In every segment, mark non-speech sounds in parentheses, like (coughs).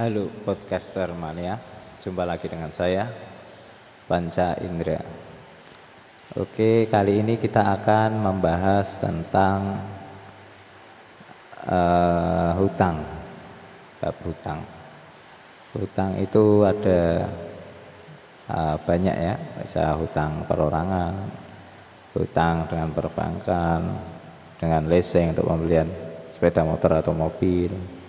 Halo podcaster mania, jumpa lagi dengan saya Panca Indra. Oke, kali ini kita akan membahas tentang uh, hutang, bab hutang. Hutang itu ada uh, banyak ya, bisa hutang perorangan, hutang dengan perbankan, dengan leasing untuk pembelian sepeda motor atau mobil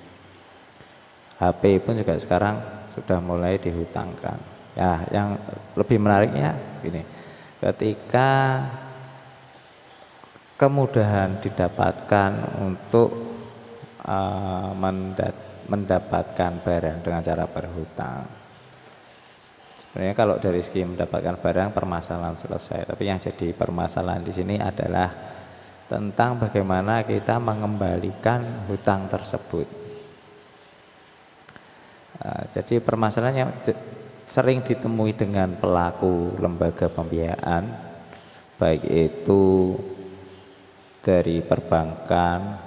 HP pun juga sekarang sudah mulai dihutangkan. Ya, yang lebih menariknya ini, ketika kemudahan didapatkan untuk uh, mendapatkan barang dengan cara berhutang. Sebenarnya kalau dari segi mendapatkan barang permasalahan selesai, tapi yang jadi permasalahan di sini adalah tentang bagaimana kita mengembalikan hutang tersebut. Nah, jadi permasalahannya sering ditemui dengan pelaku lembaga pembiayaan baik itu dari perbankan,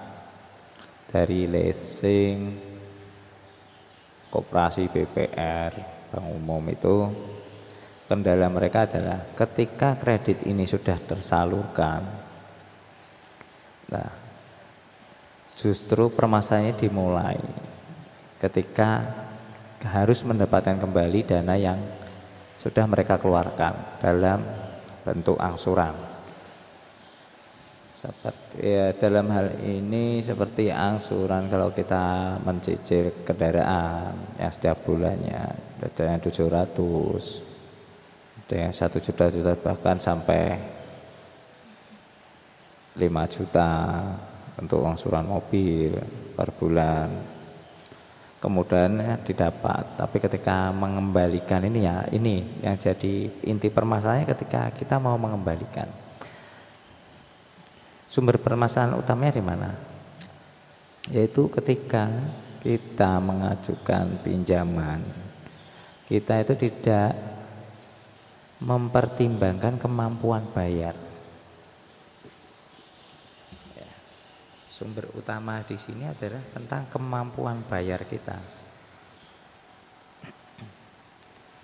dari leasing, koperasi BPR, bank umum itu kendala mereka adalah ketika kredit ini sudah tersalurkan nah justru permasalahannya dimulai ketika harus mendapatkan kembali dana yang sudah mereka keluarkan dalam bentuk angsuran. Seperti ya, dalam hal ini seperti angsuran kalau kita mencicil kendaraan yang setiap bulannya ada yang 700 ada yang satu juta juta bahkan sampai 5 juta untuk angsuran mobil per bulan kemudian ya, didapat. Tapi ketika mengembalikan ini ya, ini yang jadi inti permasalahannya ketika kita mau mengembalikan. Sumber permasalahan utamanya di mana? Yaitu ketika kita mengajukan pinjaman, kita itu tidak mempertimbangkan kemampuan bayar. Sumber utama di sini adalah tentang kemampuan bayar kita.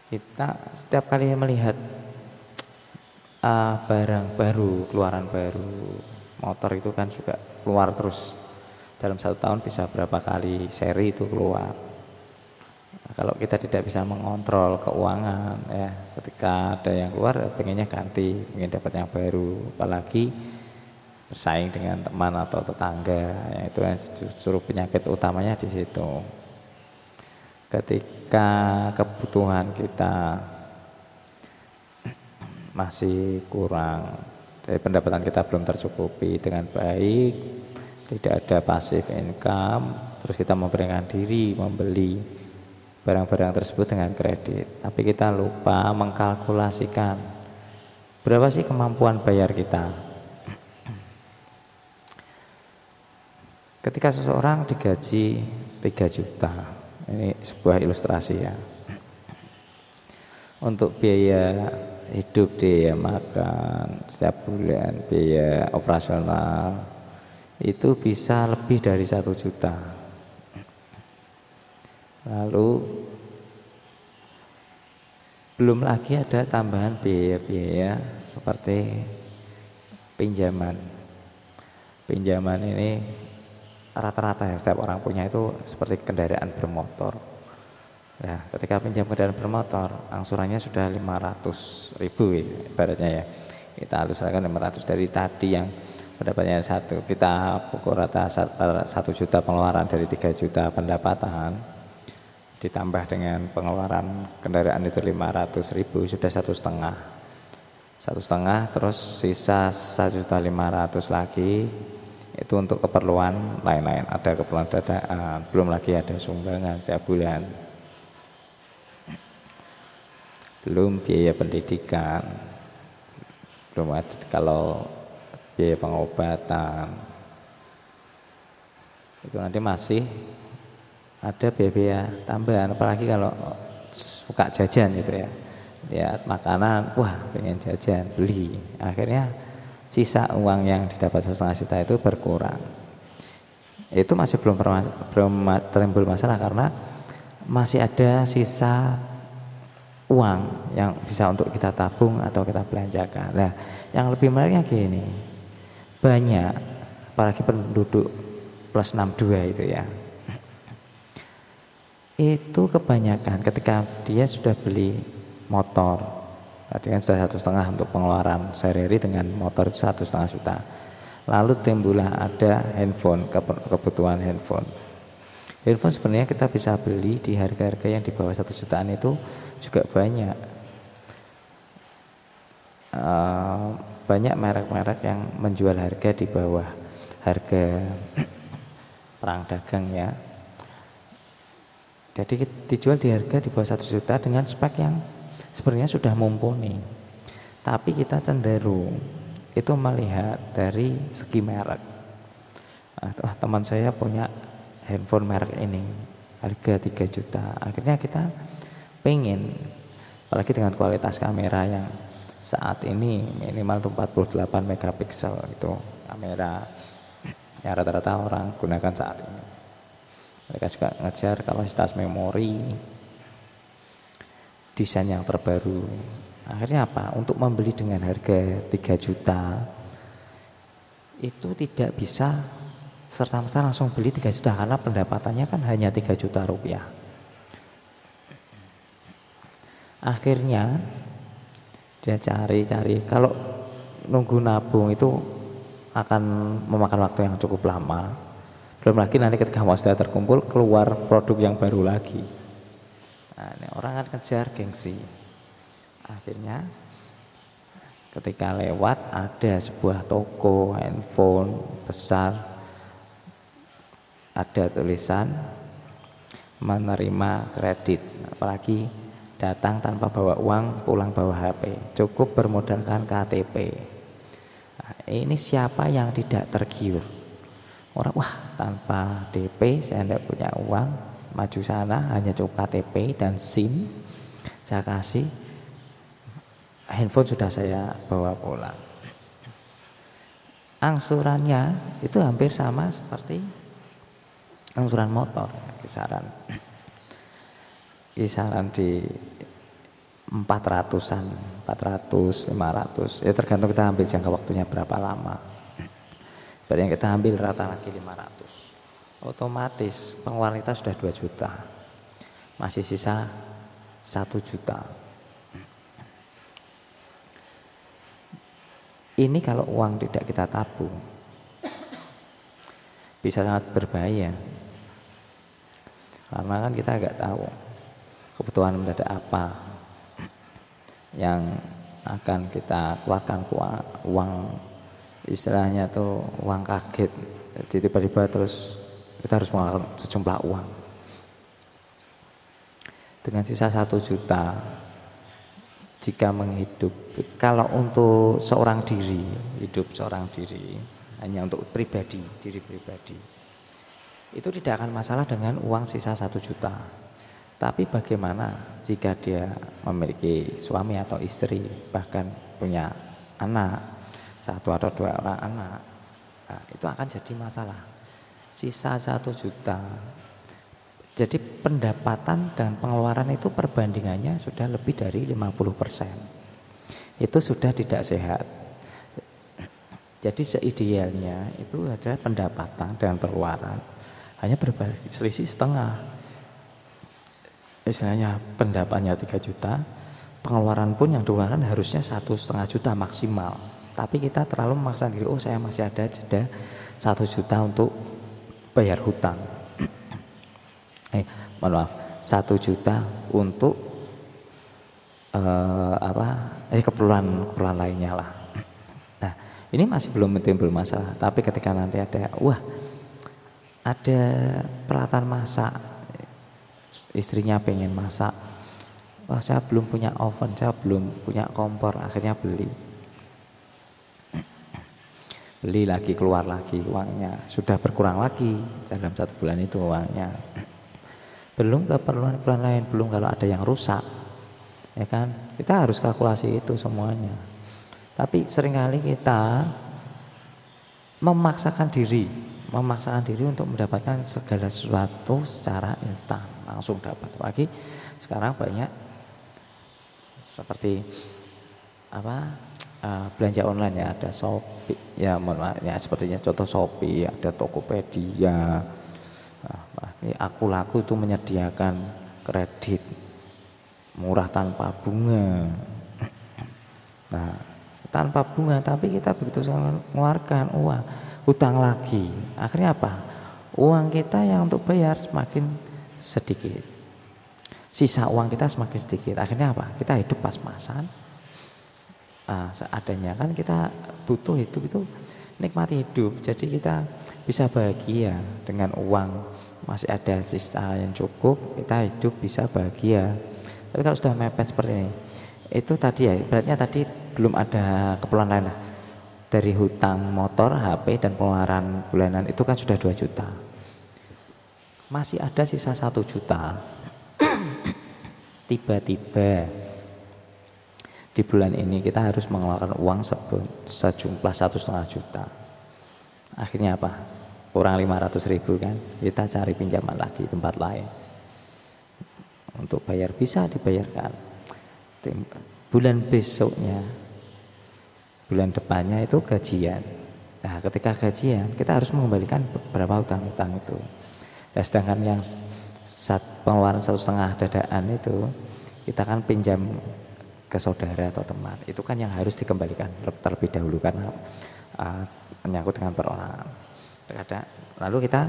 Kita setiap kali melihat uh, barang baru, keluaran baru, motor itu kan juga keluar terus. Dalam satu tahun bisa berapa kali seri itu keluar. Nah, kalau kita tidak bisa mengontrol keuangan ya, ketika ada yang keluar pengennya ganti, ingin dapat yang baru, apalagi bersaing dengan teman atau tetangga. Ya itu yang justru penyakit utamanya di situ. Ketika kebutuhan kita masih kurang dari pendapatan kita belum tercukupi dengan baik tidak ada pasif income terus kita memberikan diri membeli barang-barang tersebut dengan kredit. Tapi kita lupa mengkalkulasikan berapa sih kemampuan bayar kita Ketika seseorang digaji 3 juta, ini sebuah ilustrasi ya. Untuk biaya hidup dia makan setiap bulan, biaya operasional itu bisa lebih dari satu juta. Lalu belum lagi ada tambahan biaya-biaya seperti pinjaman. Pinjaman ini rata-rata ya setiap orang punya itu seperti kendaraan bermotor. Ya, ketika pinjam kendaraan bermotor, angsurannya sudah 500 ribu ibaratnya ya. Kita haluskan 500 dari tadi yang pendapatnya satu, kita pukul rata satu juta pengeluaran dari 3 juta pendapatan, ditambah dengan pengeluaran kendaraan itu 500 ribu sudah satu setengah satu setengah terus sisa satu juta lima ratus lagi itu untuk keperluan lain-lain. Ada keperluan dadaan belum lagi ada sumbangan setiap bulan belum biaya pendidikan. Belum ada kalau biaya pengobatan. Itu nanti masih ada biaya tambahan. Apalagi kalau suka jajan gitu ya. Lihat makanan wah pengen jajan beli. Akhirnya sisa uang yang didapat setengah juta itu berkurang. Itu masih belum belum timbul masalah karena masih ada sisa uang yang bisa untuk kita tabung atau kita belanjakan. Nah, yang lebih menariknya gini, banyak apalagi penduduk plus 62 itu ya. Itu kebanyakan ketika dia sudah beli motor, tadi kan sudah satu setengah untuk pengeluaran sehari-hari dengan motor satu setengah juta. Lalu timbullah ada handphone, kebutuhan handphone Handphone sebenarnya kita bisa beli di harga-harga yang di bawah satu jutaan itu juga banyak. Uh, banyak merek-merek yang menjual harga di bawah harga perang dagang ya. Jadi dijual di harga di bawah satu juta dengan spek yang sebenarnya sudah mumpuni. Tapi kita cenderung itu melihat dari segi merek. Nah, teman saya punya handphone merek ini harga 3 juta akhirnya kita pengen apalagi dengan kualitas kamera yang saat ini minimal tuh 48 megapiksel itu kamera yang rata-rata orang gunakan saat ini mereka juga ngejar kapasitas memori desain yang terbaru akhirnya apa untuk membeli dengan harga 3 juta itu tidak bisa serta-merta langsung beli 3 juta karena pendapatannya kan hanya 3 juta rupiah. Akhirnya dia cari-cari kalau nunggu nabung itu akan memakan waktu yang cukup lama. Belum lagi nanti ketika mau sudah terkumpul keluar produk yang baru lagi. Nah, orang akan kejar gengsi. Akhirnya ketika lewat ada sebuah toko handphone besar. Ada tulisan menerima kredit. Apalagi datang tanpa bawa uang pulang bawa HP cukup bermodalkan KTP nah, ini siapa yang tidak tergiur? Orang wah tanpa DP saya tidak punya uang maju sana hanya cukup KTP dan SIM. Saya kasih. Handphone sudah saya bawa pulang. Angsurannya itu hampir sama seperti angsuran motor kisaran. Kisaran di 400-an 400 500 ya tergantung kita ambil jangka waktunya berapa lama. Berarti yang kita ambil rata lagi 500 otomatis pengeluaran kita sudah 2 juta. Masih sisa 1 juta. Ini kalau uang tidak kita tabung bisa sangat berbahaya. Karena kan kita nggak tahu kebutuhan mendadak apa yang akan kita keluarkan uang. Istilahnya tuh uang kaget. Jadi tiba-tiba terus kita harus mengeluarkan sejumlah uang dengan sisa satu juta jika menghidup kalau untuk seorang diri hidup seorang diri hanya untuk pribadi diri pribadi itu tidak akan masalah dengan uang sisa satu juta. Tapi bagaimana jika dia memiliki suami atau istri, bahkan punya anak, satu atau dua orang anak, nah, itu akan jadi masalah. Sisa satu juta, jadi pendapatan dan pengeluaran itu perbandingannya sudah lebih dari 50 persen. Itu sudah tidak sehat. Jadi seidealnya itu adalah pendapatan dan pengeluaran hanya berbalik selisih setengah istilahnya pendapatnya 3 juta pengeluaran pun yang dikeluarkan harusnya satu setengah juta maksimal tapi kita terlalu memaksa diri oh saya masih ada jeda satu juta untuk bayar hutang. (clears throat) Eh mohon maaf satu juta untuk uh, apa eh keperluan keperluan lainnya lah. (clears throat) Nah ini masih belum timbul masalah. Tapi ketika nanti ada wah ada peralatan masak istrinya pengen masak wah saya belum punya oven saya belum punya kompor akhirnya beli beli lagi keluar lagi uangnya. Sudah berkurang lagi dalam satu bulan itu uangnya. Belum keperluan-keperluan lain belum kalau ada yang rusak ya kan? Kita harus kalkulasi itu semuanya. Tapi sering kali kita memaksakan diri memaksakan diri untuk mendapatkan segala sesuatu secara instan langsung dapat. Lagi sekarang banyak seperti apa uh, belanja online ya ada Shopee. Ya mohon maaf ya sepertinya contoh Shopee ada Tokopedia. Nah, ini aku laku itu menyediakan kredit murah tanpa bunga. Nah tanpa bunga tapi kita begitu mengeluarkan uang hutang lagi. Akhirnya apa? Uang kita yang untuk bayar semakin sedikit. Sisa uang kita semakin sedikit. Akhirnya apa? Kita hidup pas-pasan uh, seadanya. Kan kita butuh hidup itu nikmati hidup. Jadi kita bisa bahagia dengan uang. Masih ada sisa yang cukup kita hidup bisa bahagia. Tapi kalau sudah mepet seperti ini itu tadi ya beratnya tadi belum ada keperluan lain lah. Dari hutang motor HP dan pengeluaran bulanan itu kan sudah 2 juta. Masih ada sisa satu juta. (coughs) Tiba-tiba di bulan ini kita harus mengeluarkan uang sejumlah satu setengah juta. Akhirnya apa? Kurang 500 ribu kan? Kita cari pinjaman lagi tempat lain. Untuk bayar bisa dibayarkan. Bulan besoknya bulan depannya itu gajian. Nah ketika gajian kita harus mengembalikan beberapa utang-utang itu. Nah, sedangkan yang saat pengeluaran satu setengah dadaan itu kita kan pinjam ke saudara atau teman. Itu kan yang harus dikembalikan terlebih dahulu karena uh, menyangkut dengan perorangan. Ada lalu kita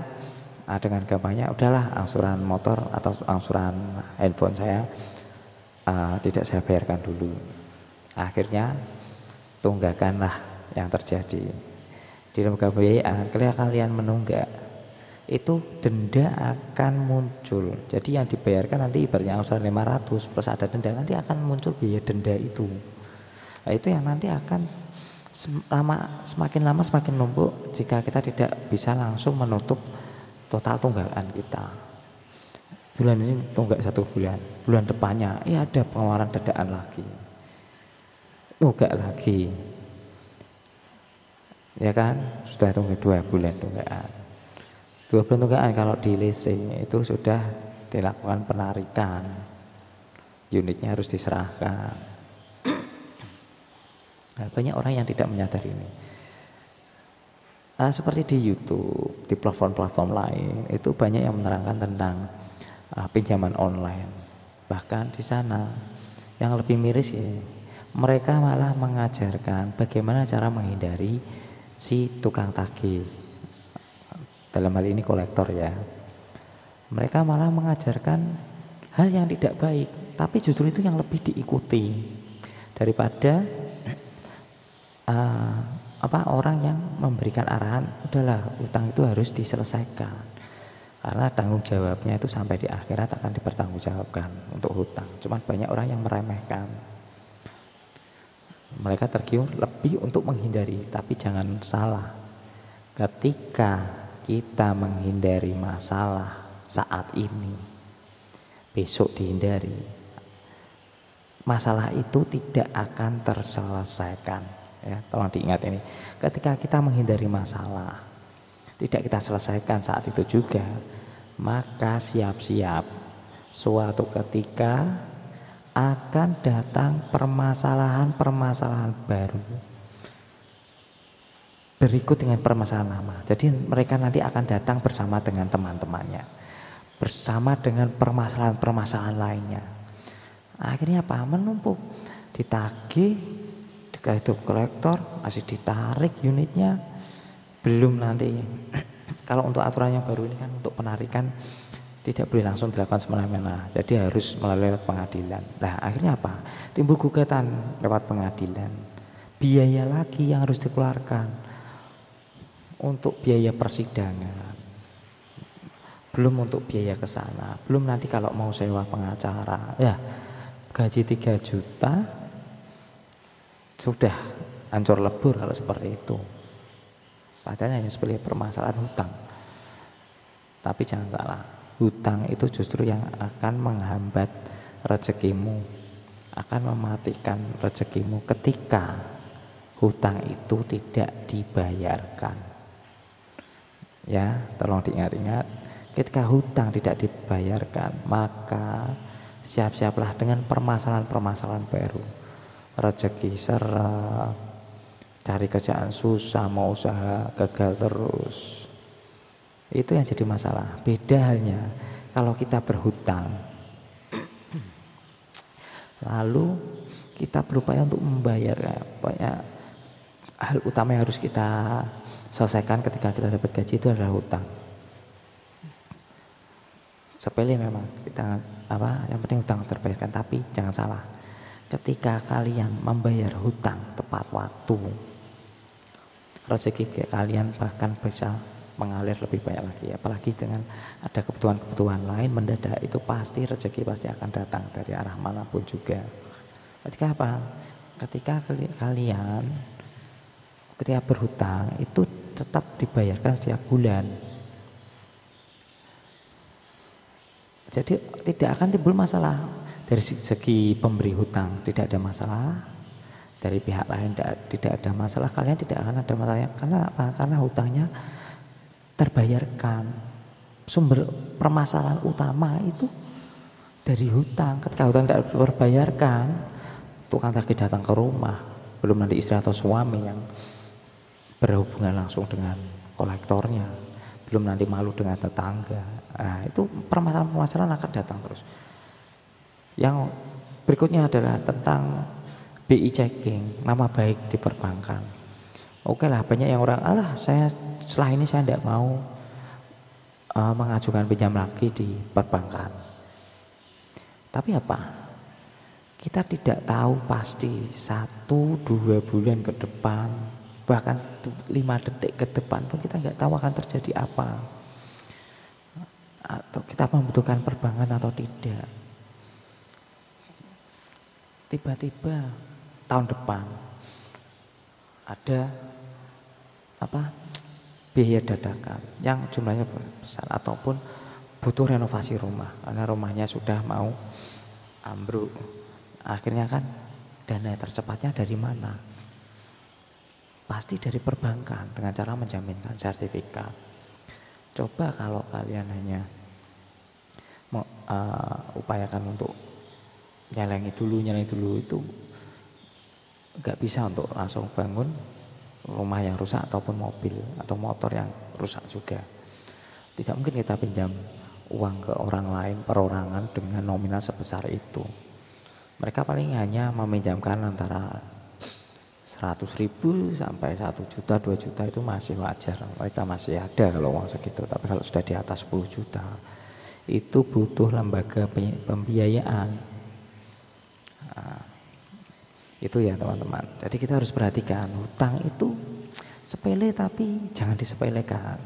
uh, dengan gampangnya udahlah angsuran motor atau angsuran handphone saya uh, tidak saya bayarkan dulu. Akhirnya tunggakanlah yang terjadi. Di lembaga pembiayaan kalian menunggak itu denda akan muncul. Jadi yang dibayarkan nanti ibaratnya angsuran 500 plus ada denda nanti akan muncul biaya denda itu. Nah, itu yang nanti akan lama semakin lama semakin numpuk jika kita tidak bisa langsung menutup total tunggakan kita. Bulan ini tunggak satu bulan, bulan depannya ya ada pengeluaran dadaan lagi. Tunggak lagi. Ya kan? Sudah tunggak dua bulan tunggakan Dua peruntukan kalau di leasing itu sudah dilakukan penarikan. Unitnya harus diserahkan. Nah, banyak orang yang tidak menyadari ini. Nah, seperti di YouTube, di platform-platform lain, itu banyak yang menerangkan tentang uh, pinjaman online. Bahkan di sana yang lebih miris ya, mereka malah mengajarkan bagaimana cara menghindari si tukang tagih dalam hal ini kolektor ya. Mereka malah mengajarkan hal yang tidak baik tapi justru itu yang lebih diikuti daripada uh, apa orang yang memberikan arahan udahlah utang itu harus diselesaikan. Karena tanggung jawabnya itu sampai di akhirat akan dipertanggungjawabkan untuk hutang. Cuman banyak orang yang meremehkan. Mereka tergiur lebih untuk menghindari tapi jangan salah. Ketika kita menghindari masalah saat ini, besok dihindari, masalah itu tidak akan terselesaikan. Ya, tolong diingat ini. Ketika kita menghindari masalah, tidak kita selesaikan saat itu juga, maka siap-siap suatu ketika akan datang permasalahan-permasalahan baru berikut dengan permasalahan lama. Jadi mereka nanti akan datang bersama dengan teman-temannya. Bersama dengan permasalahan-permasalahan lainnya. Akhirnya apa? Menumpuk. Ditagih, itu kolektor, masih ditarik unitnya. Belum nanti. (clears throat) Kalau untuk aturan yang baru ini kan untuk penarikan tidak boleh langsung dilakukan semena-mena. Jadi harus melalui pengadilan. Nah akhirnya apa? Timbul gugatan lewat pengadilan. Biaya lagi yang harus dikeluarkan untuk biaya persidangan. Belum untuk biaya ke sana. Belum nanti kalau mau sewa pengacara. Ya gaji 3 juta sudah hancur lebur kalau seperti itu. Padahal hanya sebagai permasalahan hutang. Tapi jangan salah hutang itu justru yang akan menghambat rezekimu akan mematikan rezekimu ketika hutang itu tidak dibayarkan ya tolong diingat-ingat. Ketika hutang tidak dibayarkan maka siap-siaplah dengan permasalahan-permasalahan baru. Rezeki seret cari kerjaan susah mau usaha gagal terus. Itu yang jadi masalah. Beda halnya kalau kita berhutang. Lalu kita berupaya untuk membayar. Ya, pokoknya hal utama yang harus kita selesaikan ketika kita dapat gaji itu adalah hutang. Sepele memang kita apa yang penting hutang terbayarkan tapi jangan salah. Ketika kalian membayar hutang tepat waktu rezeki kalian bahkan bisa mengalir lebih banyak lagi. Apalagi dengan ada kebutuhan-kebutuhan lain mendadak itu pasti rezeki pasti akan datang dari arah mana pun juga. Ketika apa? Ketika kalian ketika berhutang itu tetap dibayarkan setiap bulan. Jadi tidak akan timbul masalah. Dari segi pemberi hutang tidak ada masalah. Dari pihak lain tidak, ada masalah. Kalian tidak akan ada masalah. Karena apa? Karena hutangnya terbayarkan. Sumber permasalahan utama itu dari hutang. Ketika hutang tidak terbayarkan tukang tagih datang ke rumah belum nanti istri atau suami yang berhubungan langsung dengan kolektornya belum nanti malu dengan tetangga nah, itu permasalahan-permasalahan akan datang terus yang berikutnya adalah tentang BI checking, nama baik di perbankan. Oke lah, banyak yang orang, alah saya setelah ini saya tidak mau uh, mengajukan pinjam lagi di perbankan. Tapi apa? Kita tidak tahu pasti satu dua bulan ke depan, bahkan lima detik ke depan pun kita nggak tahu akan terjadi apa. Atau kita membutuhkan perbankan atau tidak. Tiba-tiba tahun depan ada apa biaya dadakan yang jumlahnya besar ataupun butuh renovasi rumah karena rumahnya sudah mau ambruk akhirnya kan dana tercepatnya dari mana pasti dari perbankan dengan cara menjaminkan sertifikat coba kalau kalian hanya mau, uh, upayakan untuk nyelengi dulu nyelengi dulu itu nggak bisa untuk langsung bangun rumah yang rusak ataupun mobil atau motor yang rusak juga. Tidak mungkin kita pinjam uang ke orang lain perorangan dengan nominal sebesar itu. Mereka paling hanya meminjamkan antara 100 ribu sampai 1 juta, 2 juta itu masih wajar. Mereka masih ada kalau uang segitu. Tapi kalau sudah di atas 10 juta, itu butuh lembaga pembiayaan. Nah, itu ya teman-teman. Jadi kita harus perhatikan hutang itu sepele tapi jangan disepelekan.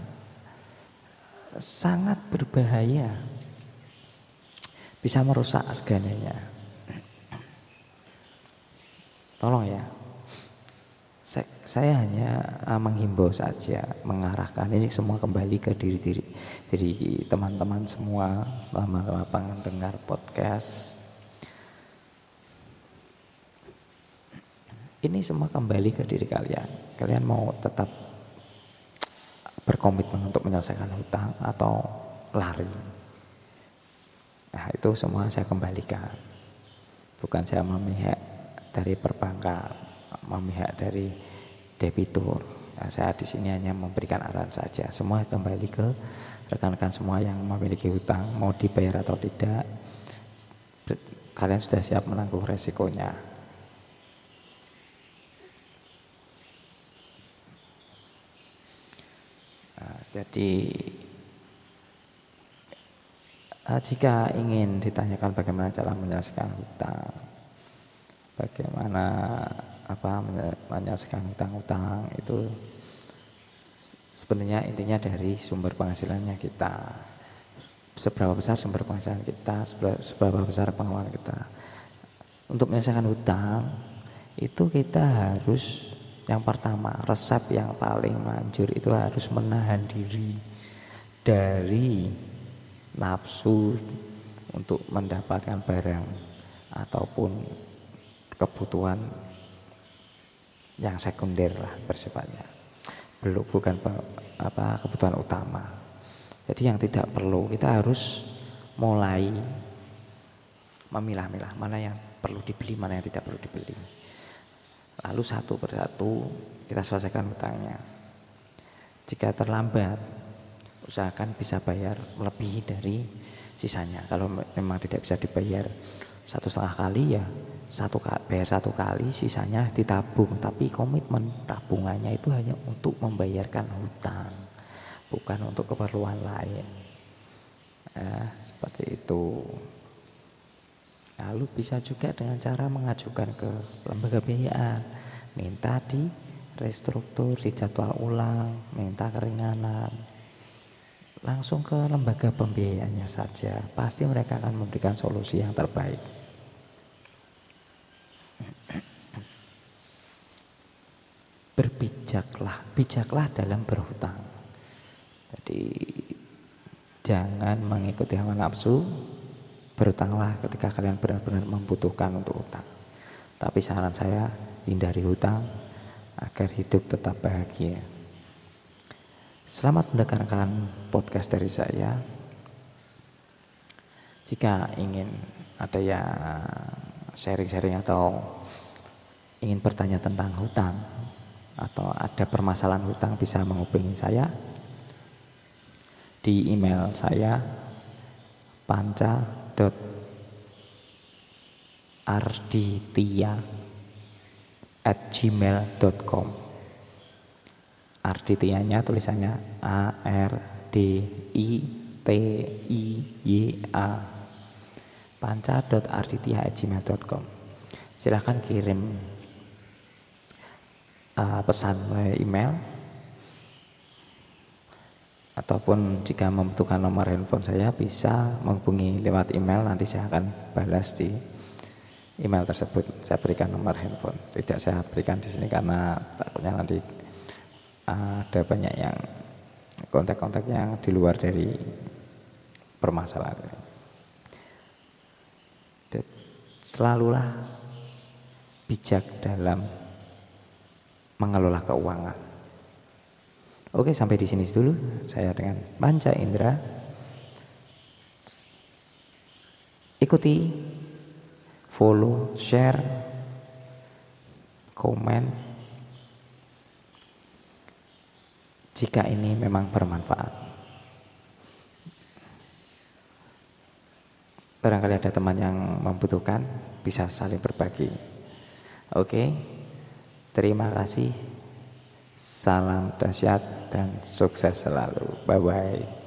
Sangat berbahaya. Bisa merusak segalanya. Tolong ya. Saya hanya uh, menghimbau saja, mengarahkan ini semua kembali ke diri diri diri teman-teman semua lama lapangan dengar podcast Ini semua kembali ke diri kalian. Kalian mau tetap berkomitmen untuk menyelesaikan hutang atau lari. Nah itu semua saya kembalikan. Bukan saya memihak dari perbankan, memihak dari debitur. Nah, saya di sini hanya memberikan arahan saja. Semua kembali ke rekan-rekan semua yang memiliki hutang, mau dibayar atau tidak. Kalian sudah siap menanggung resikonya. Jadi uh, jika ingin ditanyakan bagaimana cara menyelesaikan hutang, bagaimana apa menyelesaikan hutang-hutang itu sebenarnya intinya dari sumber penghasilannya kita. Seberapa besar sumber penghasilan kita, seberapa besar pengeluaran kita. Untuk menyelesaikan hutang itu kita harus yang pertama, resep yang paling manjur itu harus menahan diri dari nafsu untuk mendapatkan barang ataupun kebutuhan yang sekunder lah bersifatnya. belum bukan apa kebutuhan utama. Jadi yang tidak perlu kita harus mulai memilah-milah mana yang perlu dibeli, mana yang tidak perlu dibeli. Lalu satu persatu kita selesaikan hutangnya. Jika terlambat, usahakan bisa bayar lebih dari sisanya. Kalau memang tidak bisa dibayar satu setengah kali ya satu bayar satu kali, sisanya ditabung. Tapi komitmen tabungannya itu hanya untuk membayarkan hutang, bukan untuk keperluan lain. Nah, seperti itu. Lalu bisa juga dengan cara mengajukan ke lembaga biayaan, minta di restruktur, dijadwal ulang, minta keringanan. Langsung ke lembaga pembiayaannya saja, pasti mereka akan memberikan solusi yang terbaik. Berbijaklah, bijaklah dalam berhutang. Jadi jangan mengikuti hawa nafsu, Berhutanglah ketika kalian benar-benar membutuhkan untuk hutang. Tapi saran saya hindari hutang agar hidup tetap bahagia. Selamat mendengarkan podcast dari saya. Jika ingin ada yang sharing-sharing atau ingin bertanya tentang hutang atau ada permasalahan hutang bisa menghubungi saya di email saya panca dot arditia at gmail.com Arditianya tulisannya A R D I T I Y A. Panca dot arditia at gmail.com silahkan kirim uh, pesan melalui email. Ataupun jika membutuhkan nomor handphone saya bisa menghubungi lewat email. Nanti saya akan balas di email tersebut. Saya berikan nomor handphone. Tidak saya berikan di sini karena takutnya nanti ada banyak yang kontak-kontak yang di luar dari permasalahan. Selalulah bijak dalam mengelola keuangan. Oke, sampai di sini dulu. Saya dengan Manca Indra. Ikuti, follow, share, komen. Jika ini memang bermanfaat. Barangkali ada teman yang membutuhkan, bisa saling berbagi. Oke, terima kasih. Salam dahsyat dan sukses selalu. Bye bye.